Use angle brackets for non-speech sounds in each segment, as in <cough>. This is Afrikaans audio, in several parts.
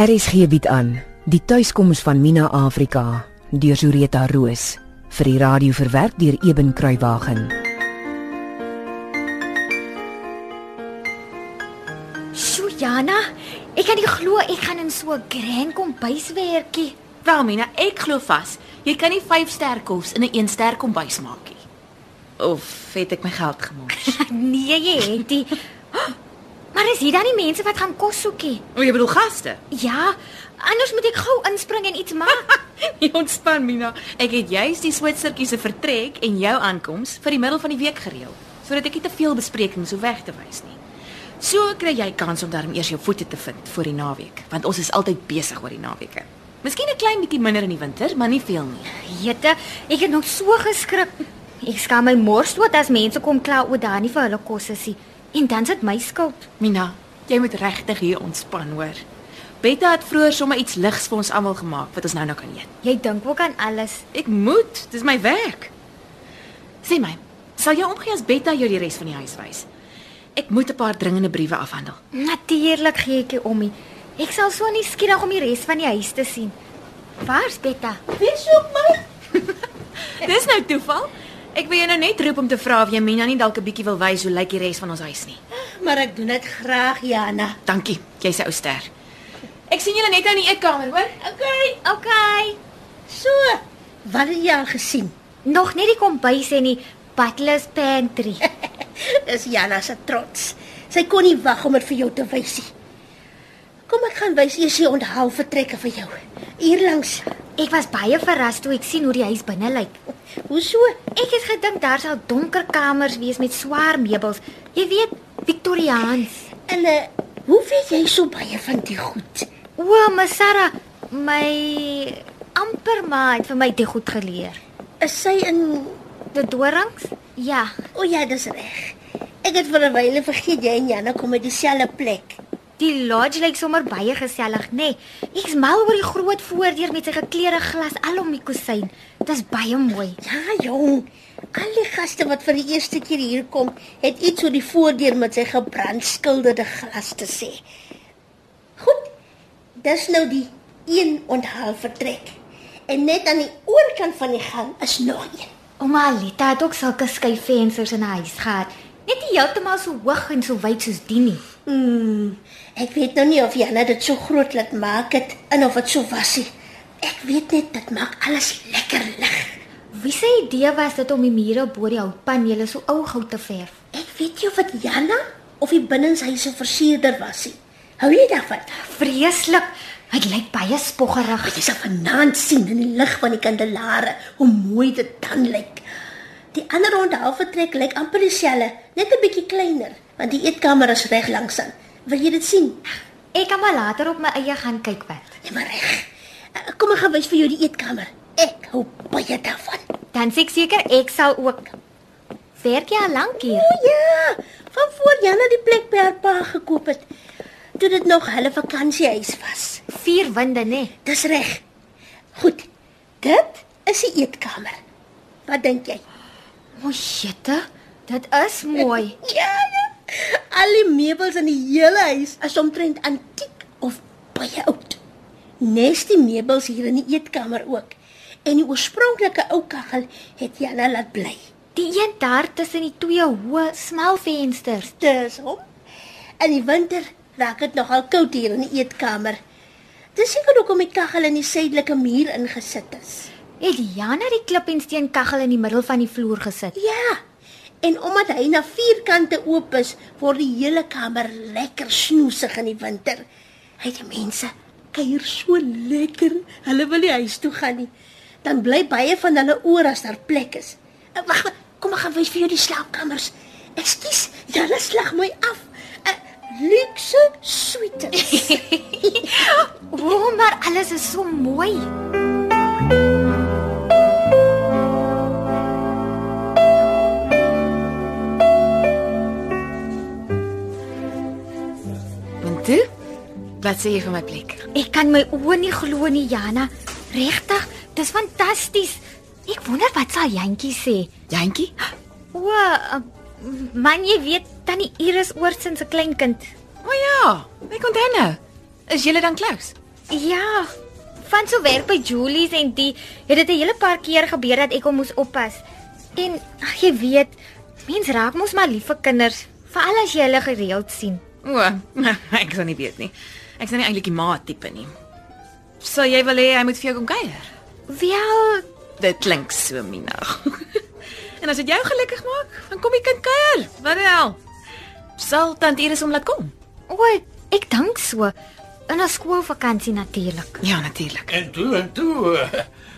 RSG bied aan die tuiskoms van Mina Afrika deur Zureta Roos vir die radio verwerk deur Eben Kruiwagen. Sjoe Jana, ek kan nie glo ek gaan in so 'n grand kombuis werkie. Wel Mina, ek glo vas. Jy kan nie 5 ster kos in 'n 1 ster kombuis maak nie. Of het ek my geld gemors? <laughs> Nee, jy het nie. Maar is hier dan nie mense wat gaan kos soekie? o, jy bedoel gaste? Ja, anders moet ek gou inspring en iets maak. <laughs> Jy ontspan Mina. Ek het juis die Switsertjie se vertrek en jou aankoms vir die middel van die week gereël, sodat ek nie te veel besprekings hoef weg te wys nie. So kry jy kans om daarom eers jou voete te vind voor die naweek, want ons is altyd besig oor die naweke. Miskien 'n klein bietjie minder in die winter, maar nie veel nie. Jette, ek het nog so geskrik. Ek skaam my mors dood as mense kom kla oor daar nie vir hulle kos is nie. En dan sit my skuld. Mina, jy moet regtig hier ontspan, hoor. Betta het vroeër sommer iets ligs vir ons almal gemaak wat ons nou nou kan eet. Jy dink ook aan alles. Ek moet, dis my werk. Sê my, sal jy omgee as Betta jou die res van die huis wys? Ek moet 'n paar dringende briewe afhandel. Natuurlik gee ek jou om. nie. Ek sal so nie skieurig om die res van die huis te sien. Waar's Betta? Wees op my. <laughs> Dis nou toeval. Ek wil jou nou net roep om te vra of jy Mina nie dalk 'n bietjie wil wys hoe lyk die res van ons huis nie. Maar ek doen dit graag, Jana. Dankie. Jy's 'n ou ster. Ek sien julle net nou in die eetkamer, hoor? Okay. Okay. So, wat het jy al gesien? Nog nie die kombuis en die butler's pantry. <laughs> Dis Jana se trots. Sy kon nie wag om dit vir jou te wys nie. Kom ek gaan wys eers die onthaal vertrekke vir jou. Hier langs. Ek was baie verras toe ek sien hoe die huis binne lyk. Hoe so? Ek het gedink daar sal donker kamers wees met swaar meubels. Jy weet, Victoriaans. En uh, hoe weet jy so baie van die goed? O, my Sarah, my amper ma het vir my dit goed geleer. Is sy in Die dorings? Ja, O ja, dis reg. Ek het vir 'n wyle vergeet jy en Jana kom uit dieselfde plek. Die lodge lyk sommer baie gesellig, nê? Nee. Ek's mal oor die groot voordeur met sy gekleurde glas al om die kusyn. Dit's baie mooi. Ja, jong. Al die gaste wat vir die eerste keer hier kom, het iets oor die voordeur met sy gebrandskilderde glas te sê. Goed. Dis nou die een onthaal vertrek. En net aan die oorkant van die gang is nog een. Ouma Alita het ook sulke skyfvensters in haar huis gehad. Net nie heeltemal so hoog en so wyd soos die nie. Hmm. Ek weet nou nie of Jana dit so groot laat maak het en of dit so was nie. Ek weet net dit maak alles lekker lig. Wie se idee was dit om die mure bo die houtpanele so ou goud te verf? Ek weet nie of dit Jana of die binnenshuise versierder was nie. Hou jy daarvan? Vreeslik. Dit lyk baie spoggerig. Jy sal vanaand sien in die lig van die kandelare hoe mooi dit dan lyk. Die ander rondhaal vertrek lyk amper dieselfde, net 'n bietjie kleiner, want die eetkamer is reg langs aan. Wil jy dit sien? Ek kan maar later op my eie gaan kyk wat. Nee, maar reg. Eh, Kom ek gaan wys vir jou die eetkamer. Ek hou baie daarvan. Dan seker ek sal ook. Werk jy al lank hier? O ja, van voor Jana die plek by haar pa gekoop het. Toe dit nog hulle vakansiehuis was. Vier winde, nê? Dis reg. Goed. Dit is die eetkamer. Wat dink jy? O, jette. Dit is mooi. <laughs> Ja, ja. Al die meubels in die hele huis is omtrent antiek of baie oud. Nes die meubels hier in die eetkamer ook. En die oorspronklike ou kaggel het Jana laat bly. Die een daar tussen die twee hoë, smal vensters. Dis hom. In die winter raak dit nogal koud hier in die eetkamer. Dis seker hoekom die kaggel in die suidelike muur ingesit is. Het Jana die klip en steen kaggel in die middel van die vloer gesit. Ja. En omdat hy na vier kante oop is, word die hele kamer lekker snoesig in die winter. Hy die mense kuier so lekker. Hulle wil nie huis toe gaan nie. Dan bly baie van hulle oor as daar plek is. Eh, Wag, kom ek gaan wys vir jou die slaapkamers. Ekskuus, julle slag my af. 'n Luxe suite. <laughs> O, maar alles is so mooi. Wat sê jy van my plek? Ek kan my oë nie glo nie, Jana. Regtig, dis fantasties. Ek wonder wat sal Jantjie sê. Jantjie? O, uh, man, jy weet tannie Iris Oortsin se kleinkind. O ja, ek onthou nou. Is julle dan close? Ja, van so werk by Julie's en die het dit 'n hele paar keer gebeur dat ek hom moes oppas. En ag jy weet, mens raak mos maar lief vir kinders, veral as jy hulle gereeld sien. O, <laughs> ek sou nie weet nie. Ek sien nie eintlik die maat tipe nie. Sou jy wil hê hy moet vir jou kom kuier? Wel, Dit klink so mina. <laughs> en as dit jou gelukkig maak, dan kom die kind kuier. Wat die hel? Sal tant Iris hom laat kom? o, ek dink so. In 'n skoolvakansie natuurlik. Ja, natuurlik. En toe en toe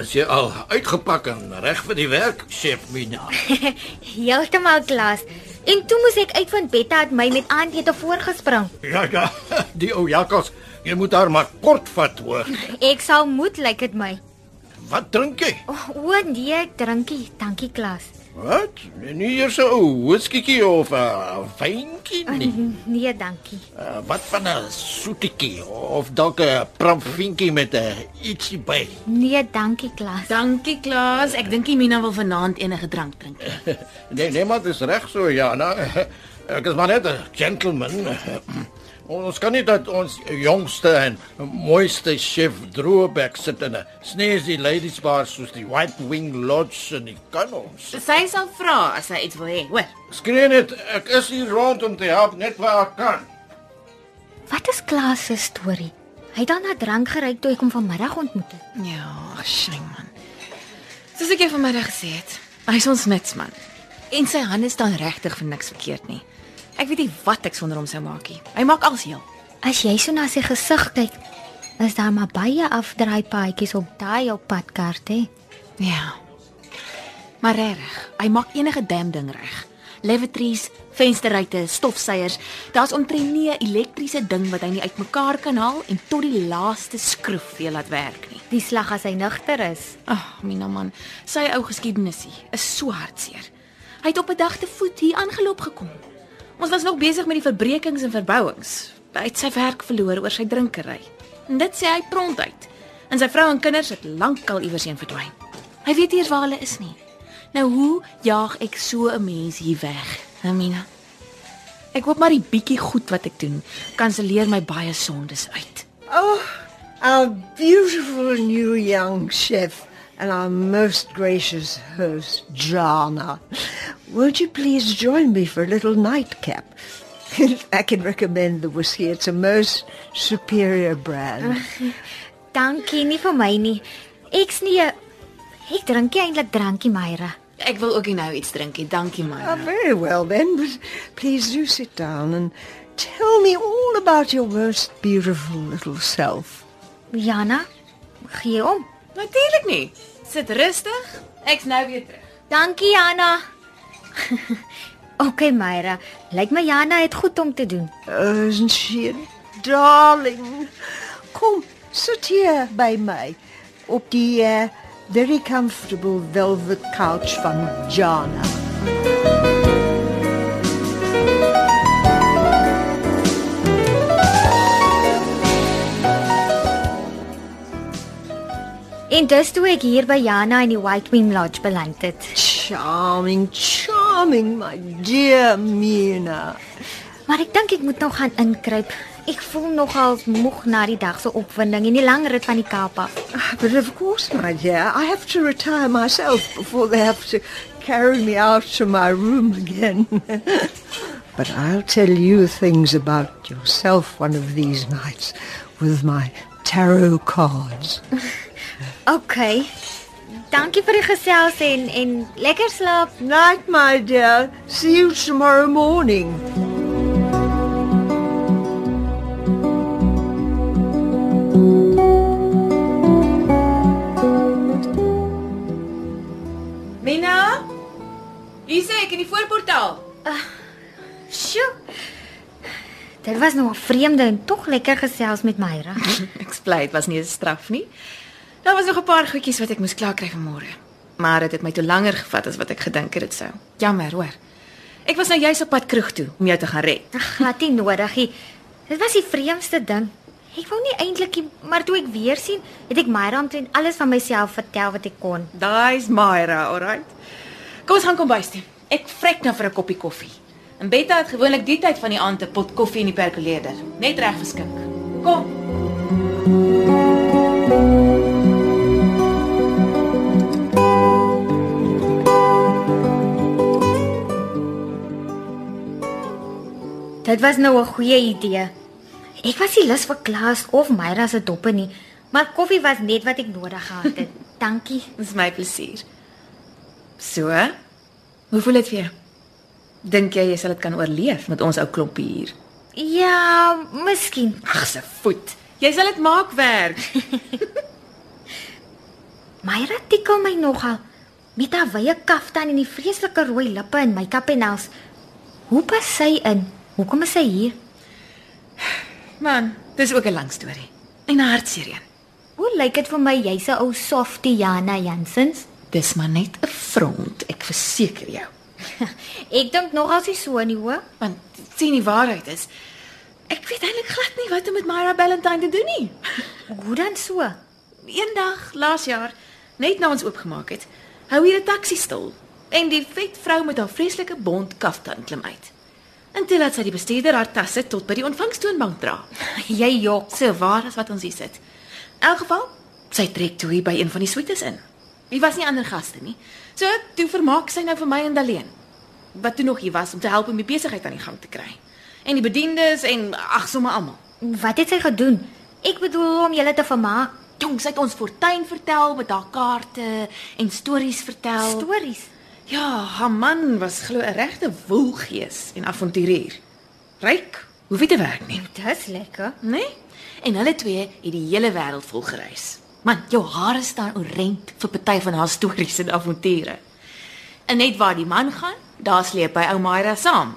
is jy al uitgepak en reg vir die werk, chef Mina. <laughs> Heeltemal klas. En toe moes ek uitvind Betta het my met aandete voorgespring. Ja ja, <laughs> die ou jakkals, jy moet haar maar kort vat hoor. <laughs> Ek sal moet lyk dit my. Wat drink jy? O, o nee, ek drinkie. Dankie klas. Wat? Nie eers 'n ou whiskiekie of 'n fynkie nie. <laughs> Nee, dankie. Uh, wat van 'n soetiekie of dalk 'n pramfinkie met 'n ietsie by. Nee, dankie klas. Dankie Klaas. Ek dink Mina wil vanaand enige drank drink. <laughs> Nee, nee, maar dis reg so, Jana. <laughs> Ek is maar net 'n gentleman. Ons kan nie dat ons jongste en mooiste chef Droebek sit in 'n sneesie ladies bar soos die White Wing Lodge in die Canons. Sy sal vra as sy iets wil hê, hoor. Skree net, ek is hier rond om te help net waar ek kan. Wat is Klaas se storie? Hy het dan na drank gery toe ek hom vanmiddag ontmoet het. Ja, shame man. Soos ek jou vanmiddag gesê het, hy's ons mitsman. En sy hande staan regtig vir niks verkeerd nie. Ek weet nie wat ek sonder hom sou maak nie. Hy maak alles heel. As jy so na sy gesig kyk, is daar maar baie afdraaipaadjies op daai op padkaart hè. Ja. Maar reg, hy maak enige damn ding reg. Lavatories, vensterruite, stofsuiers, daar's omtrent nie 'n elektriese ding wat hy nie uitmekaar kan haal en tot die laaste skroef weer laat werk nie. Die slag as hy nugter is. Ag, oh, Mina man, sy ou geskiedenisie is so hartseer. Hy het op 'n dag te voet hier aangeloop gekom. Ons was nog besig met die verbrekings en verbouings. Hy het sy werk verloor oor sy drinkery. En dit sê hy pront uit. En sy vrou en kinders het lankal iewers heen verdwyn. Hy weet nie eens waar hulle is nie. Nou hoe jaag ek so 'n mens hier weg, hè, Mina? Ek hoop maar die bietjie goed wat ek doen, kanselleer my baie sondes uit. Oh, our beautiful new young chef and our most gracious host, Jana. Won't you please join me for a little nightcap? <laughs> I can recommend the whiskey. It's a most superior brand. Ah, dankie nie vir my nie. Ek's nie 'n ek drink nie eintlik drankie Myra. Ek wil ook nie nou iets drink nie. Dankie, Oh, ah, man. very well then, but please do sit down and tell me all about your most beautiful little self. Jana, gee om. Natuurlik nie. Sit rustig. Ek's nou weer terug. Dankie Jana. <laughs> okay Myra, lyk my Jana het goed om te doen. Oh, isn't she darling? Kom, sit hier by my op die uh, very comfortable velvet couch van Jana. En dis toe ek hier by Jana in die White Wing Lodge beland het. Charming, charming, my dear Mina. Maar ek dink ek moet nog gaan inkruip. Ek voel nogal moeg na die dag se opwinding en die lang rit van die Kaap af. Ah, But of course, my dear, I have to retire myself before they have to carry me out to my room again. <laughs> but I'll tell you things about yourself one of these nights with my tarot cards. <laughs> Okay. Dankie vir die gesels en en lekker slaap. Night, my dear. See you tomorrow morning. Mina? Hier sê ek in die voorportaal. Sjoe. Dit was nog 'n vreemde en tog lekker gesels met Myra. <laughs> Ek bly dit was nie 'n straf nie. Daar was nog 'n paar goedjies wat ek moes klaar kry vanmôre. Maar dit het my te langer gevat as wat ek gedink het dit sou. Jammer, hoor. Ek was nou juis op pad kroeg toe om jou te gaan red. Ag, wat nie nodig nie. Dit was die vreemdste ding. Ek wou nie eintlik, nie, maar toe ek weer sien, het ek Myra omtrent alles van myself vertel wat ek kon. Daai's Myra, alright. Kom ons gaan kom bys toe. Ek vrek nou vir 'n koppie koffie. En Betta het gewoonlik die tyd van die aand 'n pot koffie in die perkoleerder, net reg geskik. Kom. Dit was nou 'n goeie idee. Ek was nie lus vir Klaas of Myra se doppe nie, maar koffie was net wat ek nodig gehad het. <laughs> Dankie. Dis my plesier. So? Hoe voel dit vir jou? Dink jy jy sal dit kan oorleef met ons ou klompie hier? Ja, miskien. Ag se voet. Jy sal dit maak werk. <laughs> Myra tikkel my nogal met haar wye kaftan en die vreeslike rooi lippe en make-up en als. Hoe pas sy in? Hoekom is sy hier? Man, dis ook 'n lang storie. En 'n hartseer een. Hoe lyk dit vir my jy's 'n ou softie Jana Jansens? Dis maar net 'n front, ek verseker jou. <laughs> Ek dink nogal sy so nie hoor. Want sien die waarheid is ek weet eintlik glad nie wat om met Myra Valentine te doen nie. <laughs> Hoe dan so? Eendag laas jaar, net na ons oopgemaak het, hou hier 'n taxi stil en die vet vrou met haar vreeslike bont kaftan klim uit. Toe laat sy die bestuurder haar tasse tot by die ontvangstoonbank dra. <laughs> Jy jok. So waar as wat ons hier sit. In elk geval, sy trek toe hier by een van die suites in. Hier was nie ander gaste nie. So toe vermaak sy nou vir my en Daleen. Wat toe nog hier was om te help om die besigheid aan die gang te kry. En die bediendes en ag sommer almal. Wat het sy gedoen? Ek bedoel om julle te vermaak. Jong, sy het ons fortuin vertel met haar kaarte en stories vertel. Stories. Ja, haar man was glo 'n regte woelgees en avonturier. Ryk, hoef nie te werk nie, Dis lekker. né? Nee? En hulle twee het die hele wêreld vol gereis. Man, jou hare staan orent vir party van haar stories en avonture. En net waar die man gaan, daar sleep hy ou Myra saam.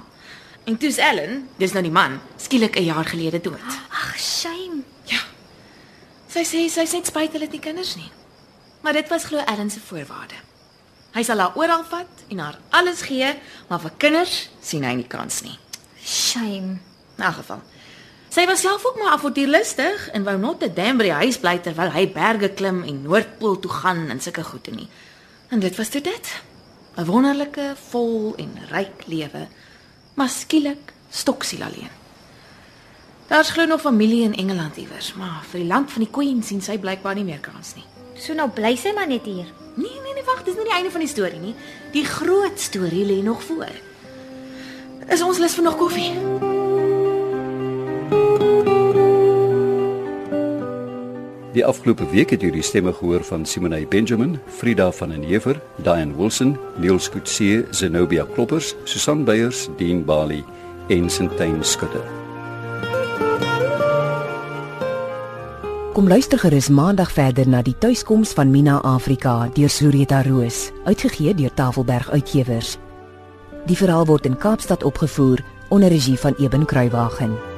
En toe's Ellen, dis nou die man, skielik 'n jaar gelede dood. Ag, shame. Ja. Sy sê sy het spyt hulle het nie kinders nie. Maar dit was glo Ellen se voorwaarde. Hy sal haar oral vat en haar alles gee, maar vir kinders sien hy nie kans nie. Shame. In elk geval. Sy was self ook maar avontuurlustig en wou not te dam by die huis bly terwyl hy berge klim en Noordpool toe gaan en sulke goede nie. En dit was toe dit. 'n Wonderlike, vol en ryk lewe, maar skielik stoksiel alleen. Daar's glo nog familie in Engeland iewers, maar vir die land van die Queen sien sy blykbaar nie meer kans nie. So nou bly sy maar net hier. Wag, dis nie die einde van die storie nie. Die groot storie lê nog voor. Is ons lus vir nog koffie? Die afgelope week het die stemme gehoor van Simonay Benjamin, Frida van den Heever, Diane Wilson, Niels Kutse, Zenobia Kloppers, Susan Beyers, Dean Bali en Sintyn Skutte. Kom luister gerus maandag verder na die tuiskoms van Mina Afrika deur Sureta Roos, uitgegee deur Tafelberg Uitgewers. Die verhaal word in Kaapstad opgevoer onder regie van Eben Kruiwagen.